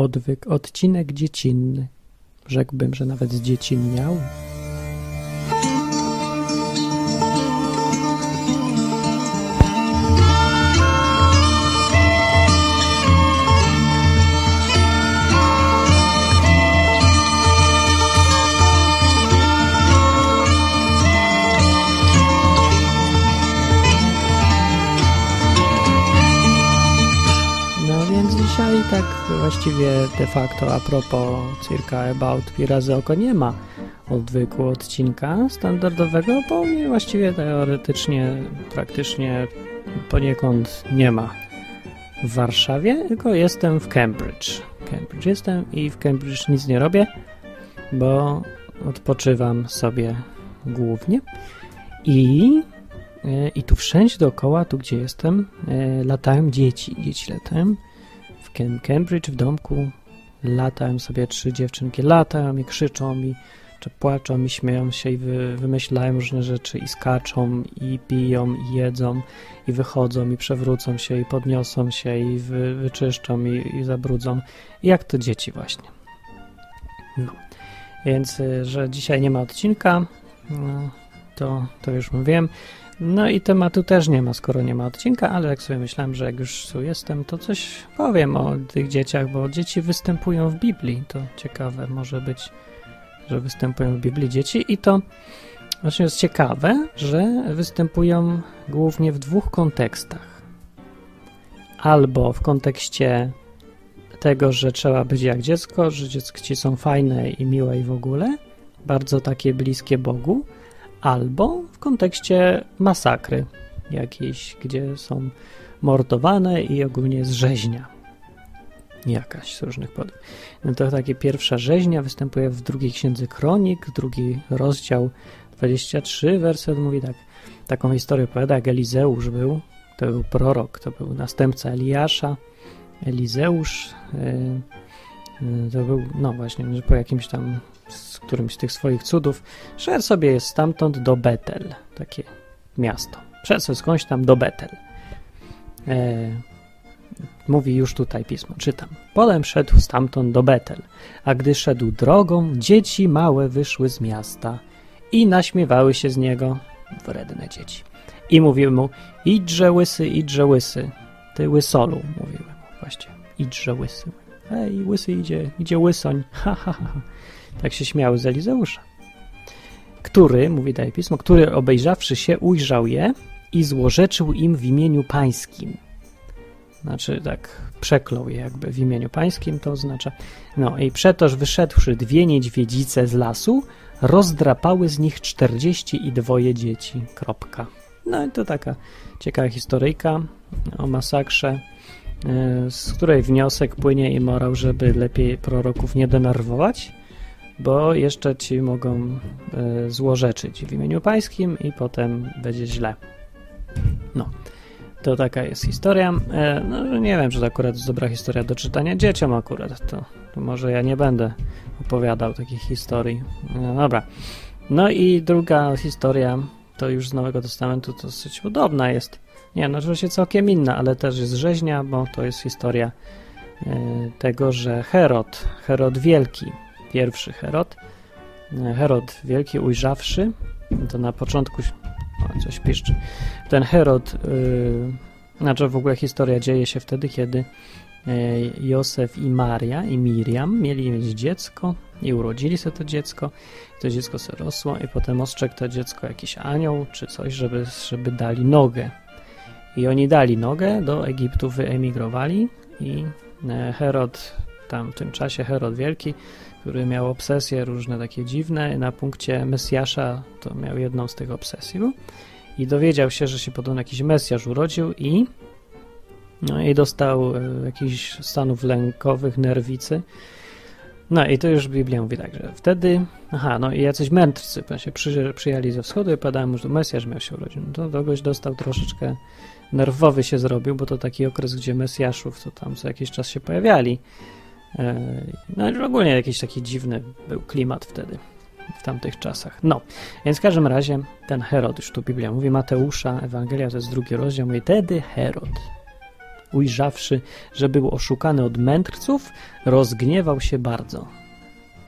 odwyk, odcinek dziecinny. Rzekłbym, że nawet zdziecinniał. Właściwie de facto a propos circa about pi razy oko nie ma odwyku odcinka standardowego, bo właściwie teoretycznie, praktycznie poniekąd nie ma w Warszawie, tylko jestem w Cambridge. Cambridge jestem i w Cambridge nic nie robię, bo odpoczywam sobie głównie i E, I tu wszędzie dookoła, tu gdzie jestem, e, latają dzieci. Dzieci latają w Cambridge, w domku. Latają sobie trzy dziewczynki, latają i krzyczą i czy płaczą i śmieją się i wy, wymyślają różne rzeczy i skaczą i piją i jedzą i wychodzą i przewrócą się i podniosą się i wy, wyczyszczą i, i zabrudzą. Jak to dzieci właśnie. No. Więc, e, że dzisiaj nie ma odcinka, no, to, to już mówiłem. No i tematu też nie ma, skoro nie ma odcinka, ale jak sobie myślałem, że jak już tu jestem, to coś powiem o tych dzieciach, bo dzieci występują w Biblii. To ciekawe może być, że występują w Biblii dzieci i to właśnie jest ciekawe, że występują głównie w dwóch kontekstach. Albo w kontekście tego, że trzeba być jak dziecko, że dzieci są fajne i miłe i w ogóle, bardzo takie bliskie Bogu, albo w kontekście masakry jakiejś, gdzie są mordowane i ogólnie z rzeźnia. Jakaś z różnych powodów. No to takie pierwsza rzeźnia występuje w drugiej księdze Kronik, drugi rozdział 23, werset mówi tak, taką historię opowiada, jak Elizeusz był, to był prorok, to był następca Eliasza, Elizeusz, yy, to był, no właśnie, po jakimś tam z którymś z tych swoich cudów, szedł sobie stamtąd do Betel, takie miasto. Szedł sobie skądś tam do Betel. E, mówi już tutaj pismo, czytam. Potem szedł stamtąd do Betel, a gdy szedł drogą, dzieci małe wyszły z miasta i naśmiewały się z niego, wredne dzieci. I mówiły mu, idźże łysy, idźże łysy, ty łysolu, mówiły mu właśnie, idźże łysy. Ej, łysy idzie, idzie łysoń, ha, ha, ha. Tak się śmiały z Elizeusza. Który, mówi daje pismo, który obejrzawszy się, ujrzał je i złorzeczył im w imieniu pańskim. Znaczy tak przeklął je jakby w imieniu pańskim, to oznacza. No i przetoż wyszedłszy dwie niedźwiedzice z lasu, rozdrapały z nich czterdzieści i dwoje dzieci. Kropka. No i to taka ciekawa historyjka o masakrze, z której wniosek płynie i morał, żeby lepiej proroków nie denerwować, bo jeszcze ci mogą e, złorzeczyć w imieniu pańskim i potem będzie źle. No, to taka jest historia. E, no, nie wiem, czy to akurat jest dobra historia do czytania dzieciom akurat, to, to może ja nie będę opowiadał takich historii. No, dobra. No i druga historia, to już z Nowego Testamentu, to dosyć podobna jest. Nie, no oczywiście całkiem inna, ale też jest rzeźnia, bo to jest historia e, tego, że Herod, Herod Wielki, pierwszy Herod. Herod Wielki ujrzawszy, to na początku o, coś piszczy. Ten Herod, yy, znaczy w ogóle historia dzieje się wtedy, kiedy Józef i Maria i Miriam mieli mieć dziecko i urodzili sobie to dziecko. To dziecko sobie rosło i potem ostrzegł to dziecko jakiś anioł czy coś, żeby, żeby dali nogę. I oni dali nogę, do Egiptu wyemigrowali i e, Herod, tam w tym czasie Herod Wielki który miał obsesje różne takie dziwne. Na punkcie Mesjasza to miał jedną z tych obsesji. I dowiedział się, że się podobno jakiś Mesjasz urodził i, no, i dostał e, jakichś stanów lękowych, nerwicy. No i to już Biblia mówi tak, że wtedy, aha, no i jacyś mędrcy się przy, przyjęli ze wschodu i padają że Mesjasz miał się urodzić. No to kogoś dostał troszeczkę nerwowy się zrobił, bo to taki okres, gdzie Mesjaszów to tam co jakiś czas się pojawiali. E, no ogólnie jakiś taki dziwny był klimat wtedy, w tamtych czasach. No, więc w każdym razie ten Herod, już tu Biblia mówi, Mateusza, Ewangelia to jest drugi rozdział, mówi, wtedy Herod, ujrzawszy, że był oszukany od mędrców, rozgniewał się bardzo.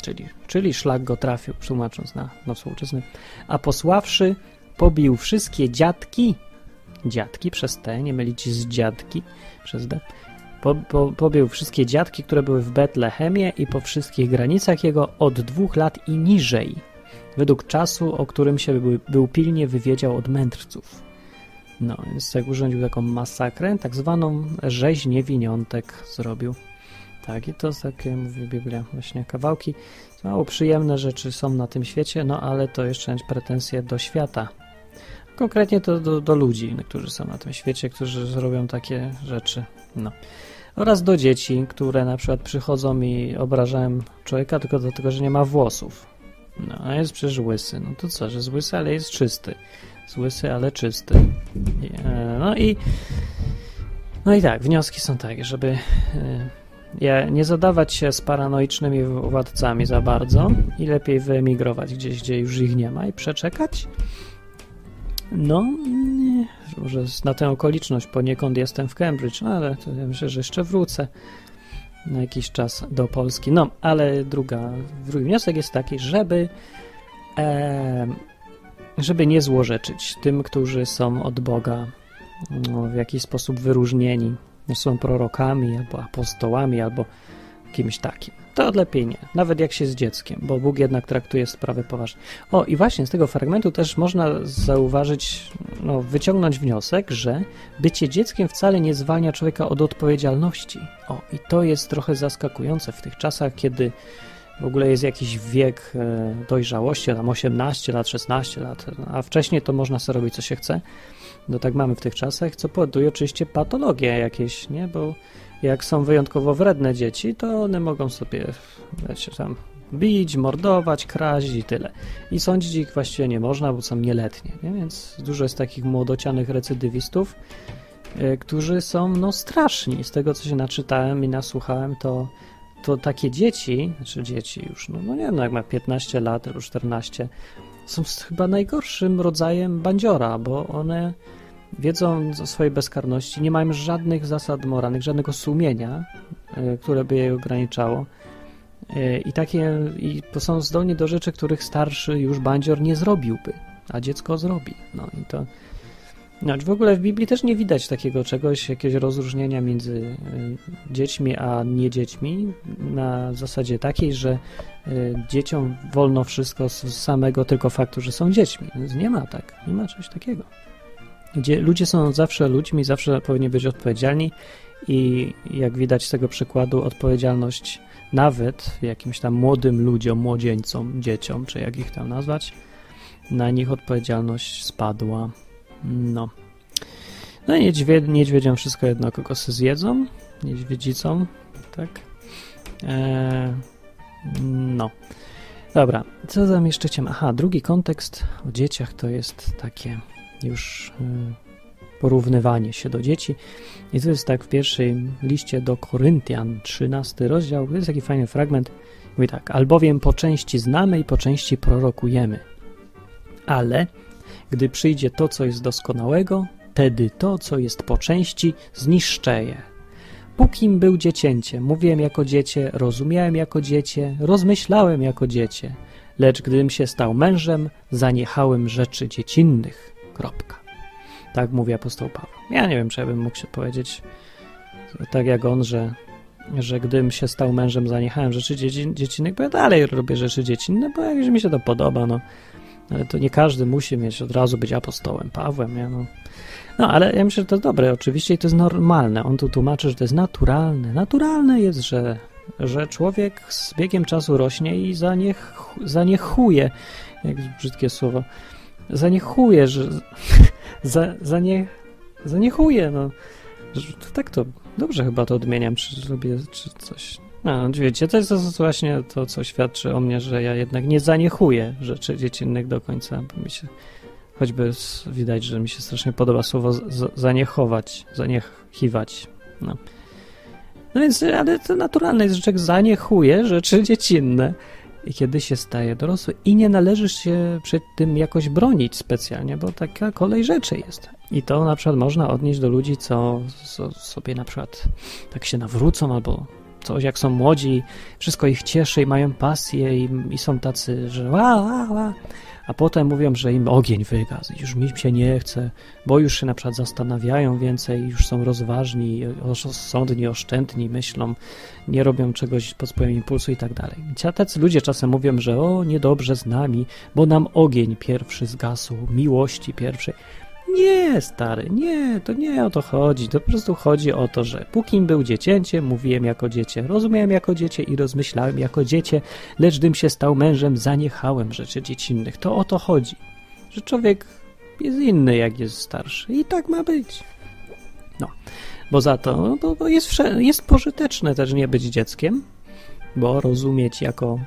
Czyli, czyli szlak go trafił, tłumacząc na, na współczesny. A posławszy, pobił wszystkie dziadki, dziadki przez T, nie mylić z dziadki przez D, po, po, pobił wszystkie dziadki, które były w Betlehemie i po wszystkich granicach jego od dwóch lat i niżej, według czasu, o którym się był, był pilnie wywiedział od mędrców. No, więc tak urządził taką masakrę, tak zwaną rzeź niewiniątek zrobił. Tak, i to takie, mówi Biblia, właśnie kawałki. Mało przyjemne rzeczy są na tym świecie, no ale to jeszcze pretensje do świata. Konkretnie to do, do ludzi, którzy są na tym świecie, którzy robią takie rzeczy. No. Oraz do dzieci, które na przykład przychodzą i obrażają człowieka tylko dlatego, że nie ma włosów. No, a jest przecież łysy. No to co, że jest łysy, ale jest czysty. Jest łysy, ale czysty. E, no i no i tak, wnioski są takie, żeby e, nie zadawać się z paranoicznymi władcami za bardzo i lepiej wyemigrować gdzieś, gdzie już ich nie ma i przeczekać. No, nie, może na tę okoliczność poniekąd jestem w Cambridge, no ale to ja myślę, że jeszcze wrócę na jakiś czas do Polski. No, ale druga, drugi wniosek jest taki, żeby e, żeby nie złorzeczyć tym, którzy są od Boga no, w jakiś sposób wyróżnieni, są prorokami, albo apostołami, albo kimś takim. To lepiej nie, nawet jak się z dzieckiem, bo Bóg jednak traktuje sprawę poważnie. O, i właśnie z tego fragmentu też można zauważyć, no, wyciągnąć wniosek, że bycie dzieckiem wcale nie zwalnia człowieka od odpowiedzialności. O, i to jest trochę zaskakujące w tych czasach, kiedy w ogóle jest jakiś wiek e, dojrzałości, tam 18 lat, 16 lat, a wcześniej to można sobie robić co się chce. No tak mamy w tych czasach, co powoduje oczywiście patologie jakieś, nie? Bo jak są wyjątkowo wredne dzieci, to one mogą sobie wiecie, tam bić, mordować, kraść i tyle. I sądzić ich właściwie nie można, bo są nieletnie, nie? Więc dużo jest takich młodocianych recydywistów, yy, którzy są no straszni. Z tego, co się naczytałem i nasłuchałem, to to takie dzieci, znaczy dzieci już, no, no nie wiem, no jak ma 15 lat albo 14, są chyba najgorszym rodzajem bandziora, bo one wiedzą o swojej bezkarności, nie mają żadnych zasad moralnych, żadnego sumienia, y, które by je ograniczało. Y, I takie i są zdolni do rzeczy, których starszy już bandzior nie zrobiłby, a dziecko zrobi. No i to znaczy w ogóle w Biblii też nie widać takiego czegoś, jakiegoś rozróżnienia między y, dziećmi a nie dziećmi na zasadzie takiej, że dzieciom wolno wszystko z samego tylko faktu, że są dziećmi. Więc nie ma tak, nie ma czegoś takiego. Gdzie ludzie są zawsze ludźmi, zawsze powinni być odpowiedzialni i jak widać z tego przykładu, odpowiedzialność nawet jakimś tam młodym ludziom, młodzieńcom, dzieciom, czy jak ich tam nazwać, na nich odpowiedzialność spadła. No. No i niedźwied, niedźwiedziom wszystko jedno, kogo się zjedzą. Niedźwiedzicą, tak. Eee, no. Dobra, co tam jeszcze chciałem? Aha, drugi kontekst o dzieciach to jest takie już y, porównywanie się do dzieci. I to jest tak w pierwszej liście do Koryntian, 13 rozdział, to jest taki fajny fragment. Mówi tak, albowiem po części znamy i po części prorokujemy. Ale gdy przyjdzie to, co jest doskonałego, wtedy to, co jest po części, zniszczę je. Pókim był dziecięcie, mówiłem jako dziecię, rozumiałem jako dziecię, rozmyślałem jako dziecię, lecz gdym się stał mężem, zaniechałem rzeczy dziecinnych. Kropka. Tak mówi apostoł Paweł. Ja nie wiem, czy ja bym mógł się powiedzieć tak jak on, że, że gdym się stał mężem, zaniechałem rzeczy dziecinnych, bo ja dalej robię rzeczy dziecinne, bo jak mi się to podoba, no ale to nie każdy musi mieć od razu być apostołem, Pawłem, ja no. No, ale ja myślę, że to jest dobre oczywiście i to jest normalne. On tu tłumaczy, że to jest naturalne. Naturalne jest, że, że człowiek z biegiem czasu rośnie i zaniech, zaniechuje, jak brzydkie słowo, zaniechuje, że za, zanie, zaniechuje, no. Tak to, dobrze chyba to odmieniam, czy zrobię, czy coś. No, wiecie, to jest właśnie to, co świadczy o mnie, że ja jednak nie zaniechuję rzeczy dziecinnych do końca, bo mi się, choćby widać, że mi się strasznie podoba słowo zaniechować, zaniechiwać. No. no więc, ale to naturalne jest, że człowiek zaniechuje rzeczy dziecinne kiedy się staje dorosły i nie należysz się przed tym jakoś bronić specjalnie, bo taka kolej rzeczy jest. I to na przykład można odnieść do ludzi, co, co sobie na przykład tak się nawrócą albo coś, jak są młodzi, wszystko ich cieszy i mają pasję i, i są tacy, że ła, ła, ła, a potem mówią, że im ogień wygasł, już mi się nie chce, bo już się na przykład zastanawiają więcej, już są rozważni, rozsądni, oszczędni, myślą, nie robią czegoś pod wpływem impulsu i tak dalej. Tacy ludzie czasem mówią, że o, niedobrze z nami, bo nam ogień pierwszy zgasł, miłości pierwszej. Nie, stary, nie, to nie o to chodzi. To po prostu chodzi o to, że pókim był dziecięciem, mówiłem jako dziecię, rozumiałem jako dziecię i rozmyślałem jako dziecię, lecz gdym się stał mężem, zaniechałem rzeczy dziecinnych. To o to chodzi, że człowiek jest inny, jak jest starszy i tak ma być. No, bo za to, bo, bo jest, jest pożyteczne też nie być dzieckiem, bo rozumieć jako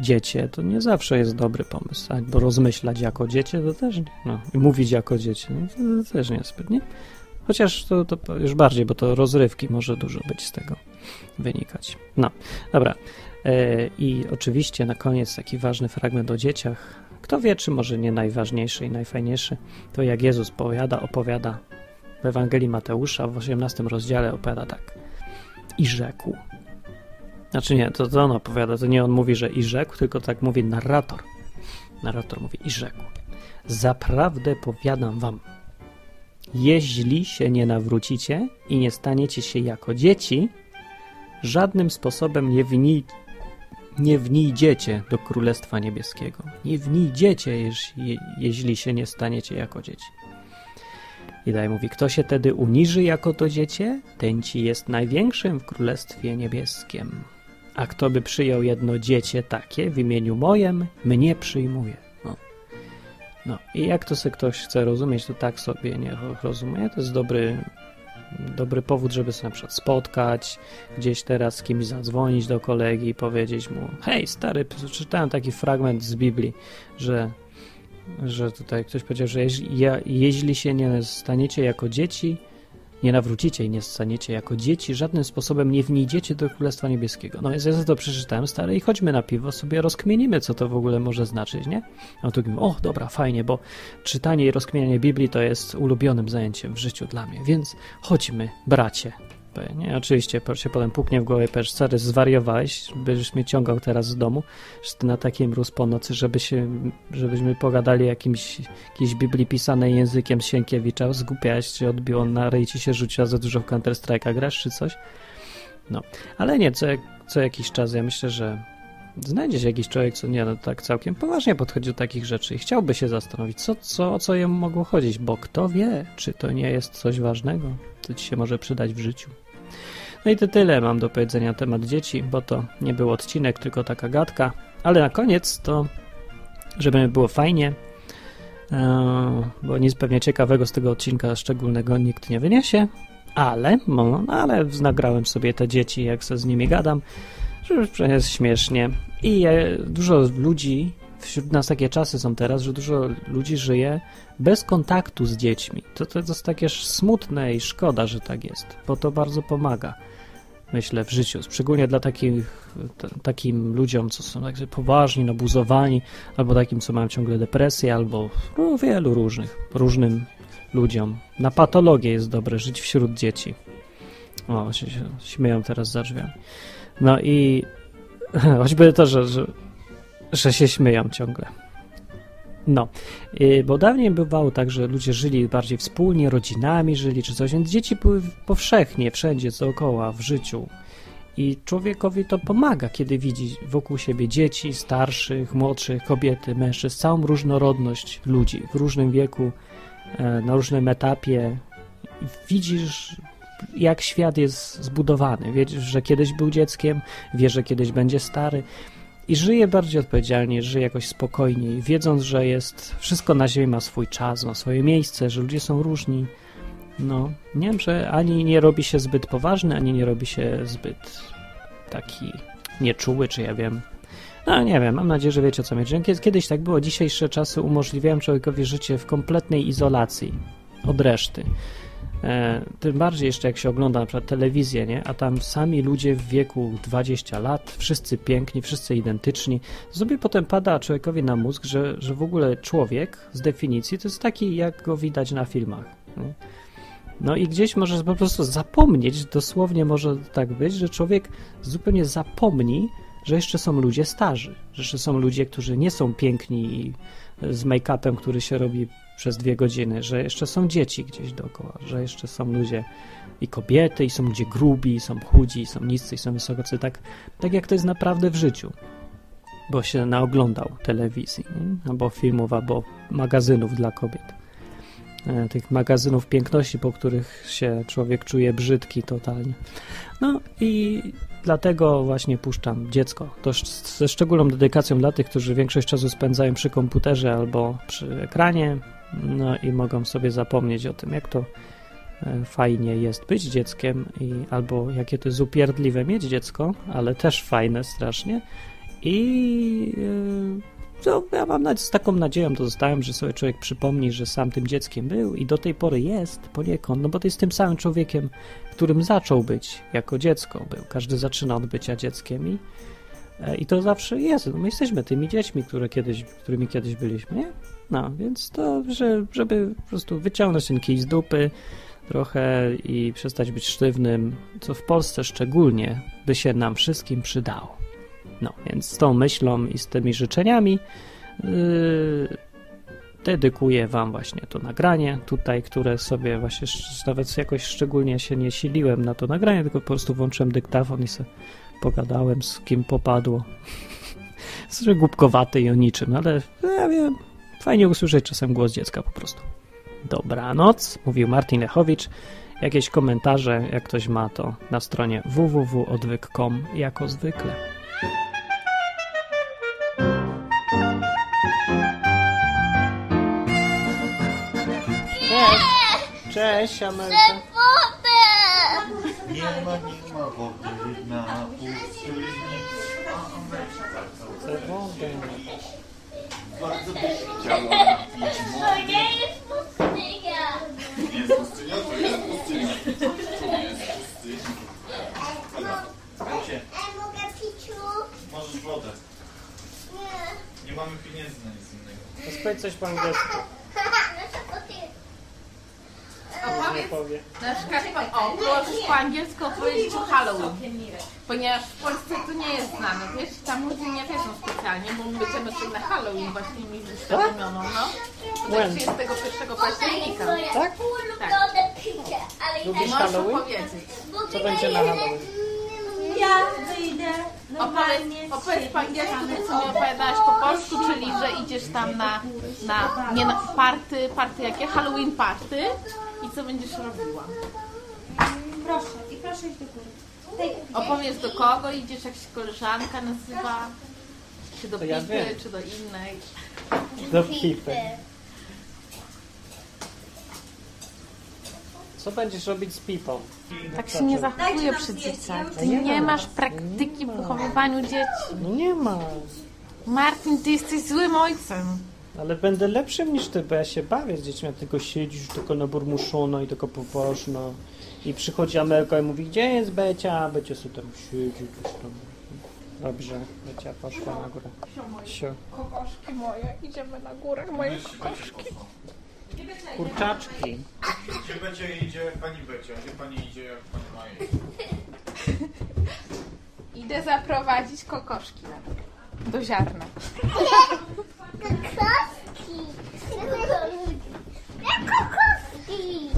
dziecię, to nie zawsze jest dobry pomysł. Bo rozmyślać jako dziecię to też nie. No, I mówić jako dziecię no, to, też nie zbyt, nie? Chociaż to, to już bardziej, bo to rozrywki może dużo być z tego wynikać. No, dobra. E, I oczywiście na koniec taki ważny fragment o dzieciach. Kto wie, czy może nie najważniejszy i najfajniejszy, to jak Jezus powiada, opowiada w Ewangelii Mateusza w 18 rozdziale opowiada tak. I rzekł, znaczy nie, to, to on opowiada, to nie on mówi, że i rzekł, tylko tak mówi narrator. Narrator mówi i rzekł. Zaprawdę powiadam wam, jeśli się nie nawrócicie i nie staniecie się jako dzieci, żadnym sposobem nie, wni, nie wnijdziecie do Królestwa Niebieskiego. Nie wnijdziecie, jeśli, jeśli się nie staniecie jako dzieci. I dalej mówi, kto się tedy uniży jako to dziecię, ten ci jest największym w Królestwie Niebieskim. A kto by przyjął jedno dziecię takie w imieniu mojem, mnie przyjmuje. No. no. I jak to sobie ktoś chce rozumieć, to tak sobie nie rozumie. To jest dobry, dobry powód, żeby się na przykład spotkać, gdzieś teraz z kimś zadzwonić do kolegi i powiedzieć mu hej stary, przeczytałem taki fragment z Biblii, że że tutaj ktoś powiedział, że jeśli, jeśli się nie staniecie jako dzieci, nie nawrócicie i nie staniecie jako dzieci, żadnym sposobem nie wnijdziecie do Królestwa Niebieskiego. No więc ja to przeczytałem, stary, i chodźmy na piwo, sobie rozkmienimy, co to w ogóle może znaczyć, nie? A tu mówimy, o, dobra, fajnie, bo czytanie i rozkmienianie Biblii to jest ulubionym zajęciem w życiu dla mnie, więc chodźmy, bracie, nie? Oczywiście się potem puknie w głowę, powiesz, stary, zwariowałeś, będziesz mnie ciągał teraz z domu, że ty na takim mróz po nocy, żeby się, żebyśmy pogadali jakimś, jakiejś Biblii pisanej językiem Sienkiewicza, zgłupiałeś, czy odbiło na rej ci się rzuciła za dużo w Counter Strike'a grasz, czy coś. No, ale nie, co, co jakiś czas ja myślę, że znajdzie się jakiś człowiek, co nie, no tak całkiem poważnie podchodzi do takich rzeczy i chciałby się zastanowić, co, co, o co jemu mogło chodzić, bo kto wie, czy to nie jest coś ważnego, co ci się może przydać w życiu. No i to tyle mam do powiedzenia na temat dzieci, bo to nie był odcinek, tylko taka gadka. Ale na koniec to, żeby było fajnie, e, bo nic pewnie ciekawego z tego odcinka szczególnego nikt nie wyniesie, ale, no, ale nagrałem sobie te dzieci, jak se z nimi gadam, że jest śmiesznie. I dużo ludzi, wśród nas takie czasy są teraz, że dużo ludzi żyje bez kontaktu z dziećmi. To, to jest takie smutne i szkoda, że tak jest, bo to bardzo pomaga myślę, w życiu. Szczególnie dla takich, t- takim ludziom, co są tak poważni, nabuzowani, albo takim, co mają ciągle depresję, albo no, wielu różnych, różnym ludziom. Na patologię jest dobre żyć wśród dzieci. O, się, się śmieją teraz za drzwiami. No i choćby to, że, że, że się śmieją ciągle. No, y, bo dawniej bywało tak, że ludzie żyli bardziej wspólnie, rodzinami żyli czy coś, więc dzieci były powszechnie, wszędzie, dookoła, w życiu. I człowiekowi to pomaga, kiedy widzi wokół siebie dzieci, starszych, młodszych, kobiety, mężczyzn, całą różnorodność ludzi w różnym wieku, e, na różnym etapie. Widzisz, jak świat jest zbudowany. Wiesz, że kiedyś był dzieckiem, wiesz, że kiedyś będzie stary i żyje bardziej odpowiedzialnie, żyje jakoś spokojniej, wiedząc, że jest wszystko na ziemi ma swój czas, ma swoje miejsce, że ludzie są różni. No, nie wiem, że ani nie robi się zbyt poważny, ani nie robi się zbyt taki nieczuły, czy ja wiem. No, nie wiem, mam nadzieję, że wiecie o co mi chodzi. Kiedyś tak było, dzisiejsze czasy umożliwiają człowiekowi życie w kompletnej izolacji od reszty. E, tym bardziej jeszcze jak się ogląda na przykład telewizję, nie? a tam sami ludzie w wieku 20 lat, wszyscy piękni, wszyscy identyczni, sobie potem pada człowiekowi na mózg, że, że w ogóle człowiek z definicji to jest taki, jak go widać na filmach. Nie? No i gdzieś może po prostu zapomnieć, dosłownie może tak być, że człowiek zupełnie zapomni, że jeszcze są ludzie starzy, że jeszcze są ludzie, którzy nie są piękni z make-upem, który się robi przez dwie godziny, że jeszcze są dzieci gdzieś dookoła, że jeszcze są ludzie i kobiety, i są ludzie grubi, i są chudzi, i są niscy, i są wysokocy, tak, tak jak to jest naprawdę w życiu. Bo się naoglądał telewizji, nie? albo filmów, albo magazynów dla kobiet. E, tych magazynów piękności, po których się człowiek czuje brzydki totalnie. No i dlatego właśnie puszczam dziecko. To ze szczególną dedykacją dla tych, którzy większość czasu spędzają przy komputerze albo przy ekranie, no i mogą sobie zapomnieć o tym, jak to e, fajnie jest być dzieckiem i albo jakie to jest upierdliwe mieć dziecko, ale też fajne strasznie. I e, to ja mam z taką nadzieją to zostałem, że sobie człowiek przypomni, że sam tym dzieckiem był i do tej pory jest poniekąd, no bo to jest tym samym człowiekiem, którym zaczął być jako dziecko był. Każdy zaczyna od bycia dzieckiem i, i to zawsze jest. No my jesteśmy tymi dziećmi, które kiedyś, którymi kiedyś byliśmy, nie? No, więc to, że, żeby po prostu wyciągnąć ten kij z dupy trochę i przestać być sztywnym, co w Polsce szczególnie by się nam wszystkim przydało. No, więc z tą myślą i z tymi życzeniami yy, dedykuję Wam właśnie to nagranie tutaj, które sobie właśnie nawet jakoś szczególnie się nie siliłem na to nagranie, tylko po prostu włączyłem dyktafon i sobie pogadałem z kim popadło. Że głupkowaty i o niczym, ale ja wiem, Fajnie usłyszeć czasem głos dziecka po prostu. Dobranoc, mówił Martin Lechowicz. Jakieś komentarze, jak ktoś ma to na stronie www.odwyk.com jako zwykle. Cześć! Cześć, Amelka. Nie ma, nie ma wody na pustyni. Chcę wodę bardzo byś chciała napić To nie jest pustynia. Nie jest pustynia? To jest pustynia. To jest pustynia. Dobra, słuchajcie, A mogę piciu? możesz wodę. Nie. Nie mamy pieniędzy na nic innego. To coś po angielsku. No to ty. Nie powie. Na przykład, o, możesz po angielsku opowiedzieć o Halloween. Ponieważ w Polsce to nie jest znane, wiesz, tam ludzie nie wiedzą specjalnie, bo my będziemy sobie na Halloween właśnie mi uświadomioną, no. When? 31 października. Tak? Ulubione picie, ale Lubisz Możesz Halloween? opowiedzieć. Co będzie na Halloween? Ja wyjdę Opowiedz, opowiedz po angielsku, co mi opowiadałaś po polsku, czyli że idziesz tam na, na nie na party, party jakie? Halloween party i co będziesz robiła? Proszę, i proszę iść do góry. Opowiedz do kogo idziesz, jak się koleżanka nazywa? Czy do ja Pipy, czy do innej? Do pipy. Co będziesz robić z pipą? Tak się nie zachowuje przy dzieciach. Ty nie nie ma. masz praktyki w wychowywaniu dzieci. No nie ma. Martin, ty jesteś złym ojcem. Ale będę lepszym niż ty, bo ja się bawię z dziećmi, a tylko siedzisz tylko naburmuszono i tylko poważno. I przychodzi Amelka i mówi, gdzie jest Becia? Becia sobie tam siedzi gdzieś tam. Dobrze, Becia poszła na górę. Sio. Kokoszki moje, idziemy na górę, moje kokoszki. Kurczaczki. Gdzie będzie idzie pani Becia? Gdzie pani idzie jak pani ma jeść? Idę zaprowadzić kokoszki do ziarna. Kokoski. Jak kokoski.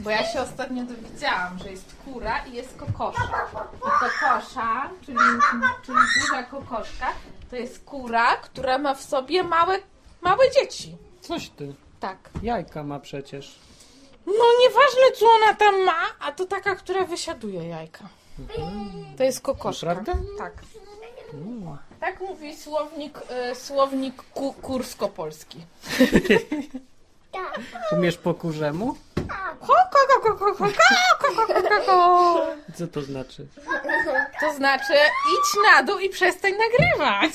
Bo ja się ostatnio dowiedziałam, że jest kura i jest kokosza. I kokosza, czyli, czyli duża kokoszka, to jest kura, która ma w sobie małe, Małe dzieci. Coś ty. Tak. Jajka ma przecież. No nieważne, co ona tam ma, a to taka, która wysiaduje jajka. To jest kokoszka. Naprawdę? Tak. Mm. Tak mówi słownik, y, słownik ku, kursko-polski. Umiesz po kurzemu? Co to znaczy? To znaczy idź na dół i przestań nagrywać.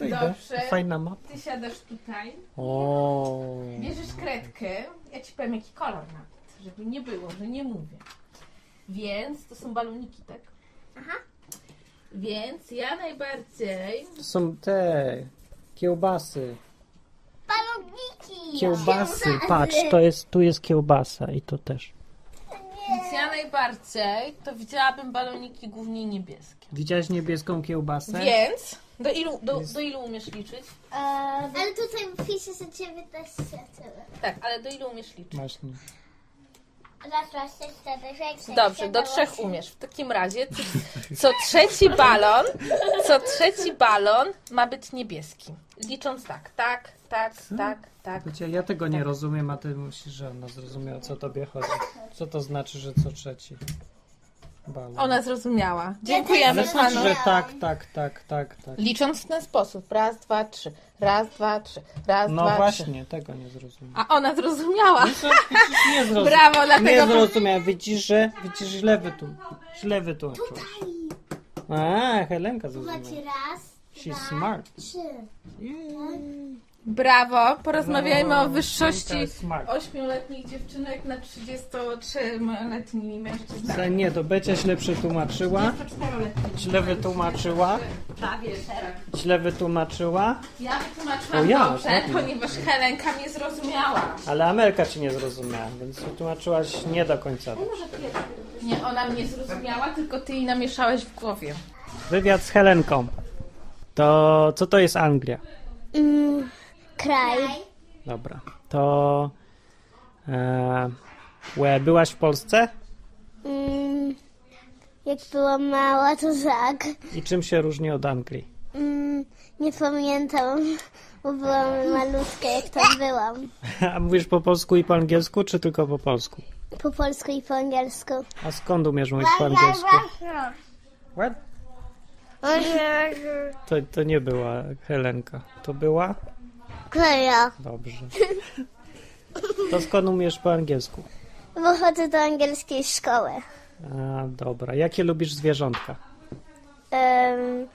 To, idę. Dobrze. Fajna mapa. Ty siadasz tutaj, O. bierzesz kredkę, ja ci powiem jaki kolor nawet, żeby nie było, że nie mówię. Więc to są baloniki, tak? Aha. Więc ja najbardziej To są te kiełbasy. Baloniki. Kiełbasy, patrz, to jest, tu jest kiełbasa i to też. Więc ja najbardziej to widziałabym baloniki głównie niebieskie. Widziałeś niebieską kiełbasę? Więc do ilu, do, do ilu umiesz liczyć? Ale tutaj pisze, że ciebie też się Tak, ale do ilu umiesz liczyć? Właśnie. Raz, raz, trzy, cztery, pięć, sześć, Dobrze, siedem, do trzech osiem. umiesz. W takim razie co, co trzeci balon, co trzeci balon ma być niebieski. Licząc tak, tak, tak, tak, tak. Wiecie, ja tego nie rozumiem, a ty musisz, że ona zrozumiała, o co tobie chodzi. Co to znaczy, że co trzeci? Balon. Ona zrozumiała. Dziękujemy Ale znaczy, panu. że tak, tak, tak, tak, tak. Licząc w ten sposób. Raz, dwa, trzy. Raz, dwa, trzy. Raz, No dwa, trzy. właśnie, tego nie zrozumiałem. A ona zrozumiała. Widzisz, nie zrozumiałem. Brawo, Nie dlatego... zrozumiałem. Widzisz, że widzisz, źle wytłum... źle wytłumaczyłaś. A, Helenka zrozumiała. Macie raz, She's smart. trzy. Brawo. Porozmawiajmy o wyższości smart. ośmioletnich dziewczynek na 33-letnimi mężczyznami. Nie, to Becia źle przetłumaczyła. 24-letnimi. Źle wytłumaczyła. Prawie szereg. Źle wytłumaczyła. Ja wytłumaczyłam ja, dobrze, ładnie. ponieważ Helenka mnie zrozumiała. Ale Amelka ci nie zrozumiała, więc wytłumaczyłaś nie do końca. Nie, ona mnie zrozumiała, tylko ty jej namieszałeś w głowie. Wywiad z Helenką. To co to jest Anglia? Mm, kraj. Dobra. To e, łe, byłaś w Polsce? Mm, jak byłam mała, to tak. I czym się różni od Anglii? Mm, nie pamiętam, bo byłam malutka, jak tam byłam. A mówisz po polsku i po angielsku, czy tylko po polsku? Po polsku i po angielsku. A skąd umiesz mówić po angielsku? What? To, to nie była Helenka. To była? Dobrze. To skąd umiesz po angielsku? Bo chodzę do angielskiej szkoły. A, dobra. Jakie lubisz zwierzątka? Um,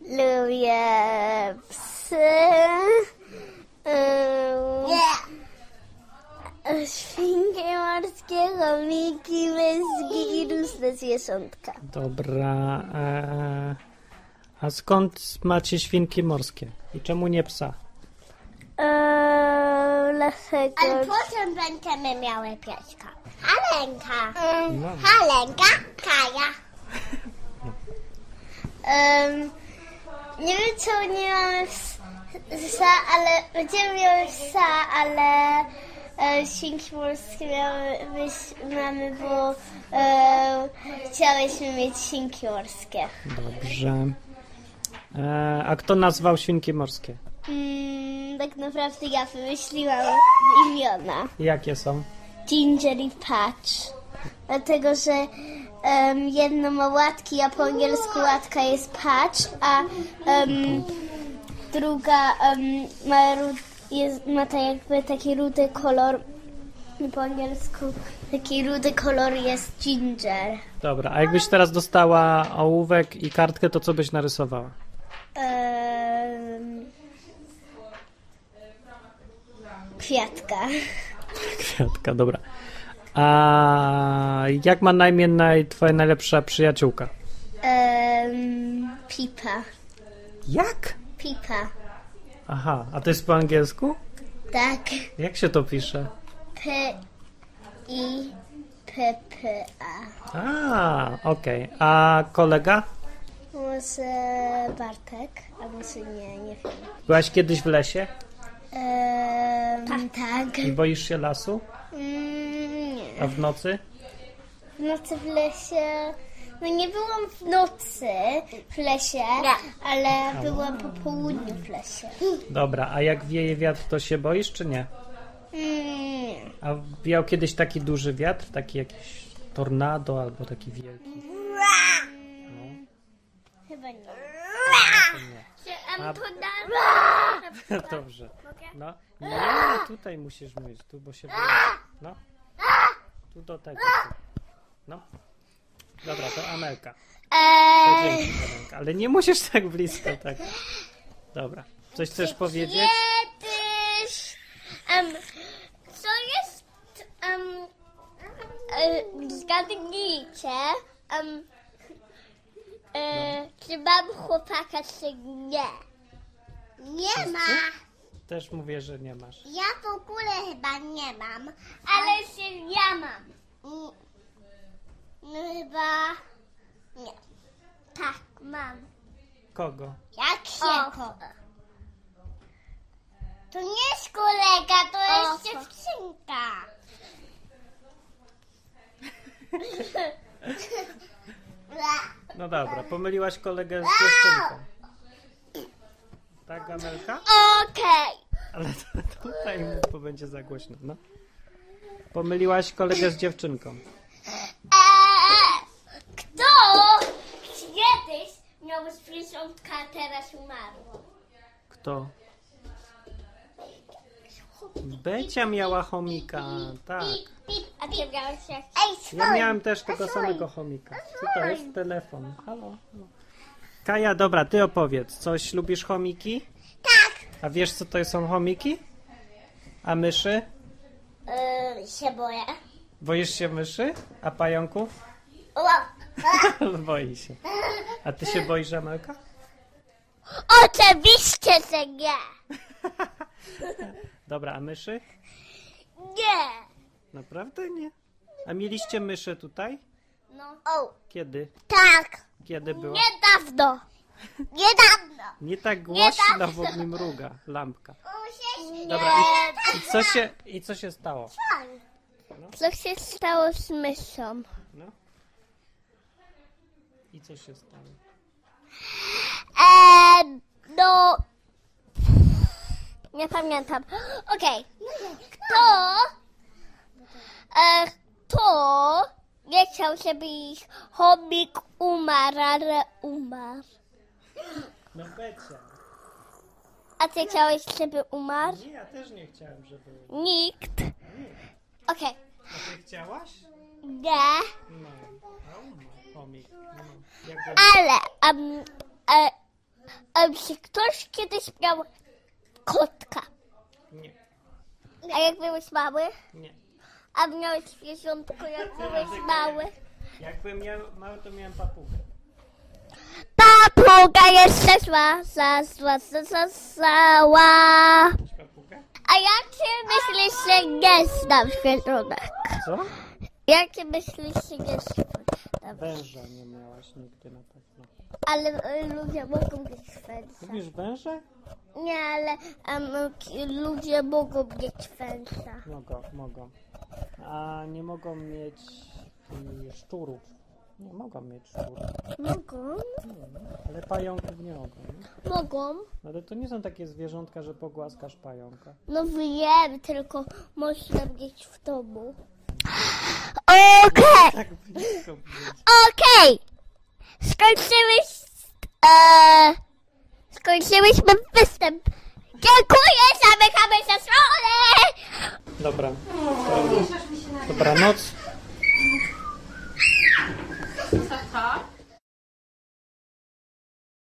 lubię psy. Um, świnki morskie, chomiki, myski i różne zwierzątka. Dobra. E, a skąd macie świnki morskie? I czemu nie psa? Eee, dlatego... Ale potem będziemy miały pieska. Halenka. No. Halenka, Kaja. Em, nie wiem, czemu nie mamy ps- psa, ale będziemy miały psa, ale e, świnki morskie miały być, mamy, bo e, chciałyśmy mieć świnki morskie. Dobrze. E, a kto nazwał świnki morskie? Mm, tak naprawdę ja wymyśliłam imiona. Jakie są? Ginger i Patch. Dlatego, że em, jedno ma łatki, a po angielsku łatka jest Patch, a em, druga em, ma, jest, ma tak jakby taki rudy kolor. Po angielsku taki rudy kolor jest Ginger. Dobra, a jakbyś teraz dostała ołówek i kartkę, to co byś narysowała? Em, kwiatka. Kwiatka, dobra. A jak ma na imię naj, twoja najlepsza przyjaciółka? Em, pipa. Jak? Pipa. Aha, a to jest po angielsku? Tak. Jak się to pisze? P I P P A. A, okej. A kolega? Może Bartek, a może nie, nie wiem. Byłaś kiedyś w lesie Ehm, tak. i boisz się lasu? Mm, nie. A w nocy? W nocy w lesie. No nie byłam w nocy w lesie, ale byłam po południu w lesie. Dobra, a jak wieje wiatr, to się boisz, czy nie? Mm, nie. A wiał kiedyś taki duży wiatr, taki jakiś tornado albo taki wielki? Chyba nie. A, dobrze. No. Nie, tutaj musisz myć, tu, bo się. No. Tu do tego. Tu. No. Dobra, to Amelka. To dzięki, Amelka. Ale nie musisz tak blisko, tak. Dobra. Coś chcesz powiedzieć? Kiedyś. Um, co jest. Um, zgadnijcie. Um, e, czy mam chłopaka, czy nie? Nie ma. Też mówię, że nie masz. Ja w ogóle chyba nie mam. Ale się ja mam. Mm, No chyba. Nie. Tak, mam. Kogo? Jak się to? To nie jest kolega, to jest dziewczynka. No dobra, pomyliłaś kolegę z dziewczynką. Tak, Gamelka? Okej. Ale to, tutaj bo będzie za głośno, no. Pomyliłaś kolegę z dziewczynką. Eee, Kto kiedyś miał zwierzątka, a teraz umarł? Kto? Becia miała chomika, tak. Pip, pip, a ty miałeś jak... Ej, Ja miałem też tego samego chomika. Co to jest? Telefon. Halo? Halo. Kaja, dobra, ty opowiedz. Coś lubisz chomiki? A wiesz, co to są chomiki? A myszy? Eee, się boję. Boisz się myszy? A pająków? Boi się. A ty się boisz Amelka? Oczywiście, że nie. Dobra, a myszy? Nie. Naprawdę nie. A mieliście myszy tutaj? No. O, Kiedy? tak. Kiedy było? Niedawno. Niedawno. Nie tak głośno, bo mi mruga lampka. Dobra, i, i, co się, i co się stało? Co się stało z myszą? No. I co się stało? Eee, no... Nie pamiętam. Okej. Kto... E, kto nie chciał, żeby ich chomik umarł, ale umarł? No Becia. A ty chciałeś, żeby umarł? Nie, ja też nie chciałem, żeby... Nikt. Okej. A ty chciałaś? Nie. No. Chomik. No. Jak go... Ale... Um, e, um, czy ktoś kiedyś miał kotka? Nie, A jak byłeś mały? nie. A miałeś zwierzątko, jak byłeś mały? Jakbym miał mały, to miałem papugę. Papuga jeszcze zła, za, zła, za, za? A jak ty myślisz, że nie znam zwierzątek? Co? Jak ty myślisz, że nie znam? Węża nie miałaś nigdy na pewno. Ale e, ludzie mogą mieć węża. Lubisz węże? Nie, ale em, k- ludzie mogą mieć węża. Mogą, mogą. A nie mogą mieć y, szczurów. Nie mogą mieć szczurów. Mogą? Ale pająków nie mogą. Nie? Mogą. No Ale to nie są takie zwierzątka, że pogłaskasz pająka. No wiem, tylko można mieć w domu. Okej, Tak blisko być. okej. Skończyłeś... E, skończyłyśmy występ. Dziękuję, zamykamy się stronę. Dobra. To, dobranoc. top.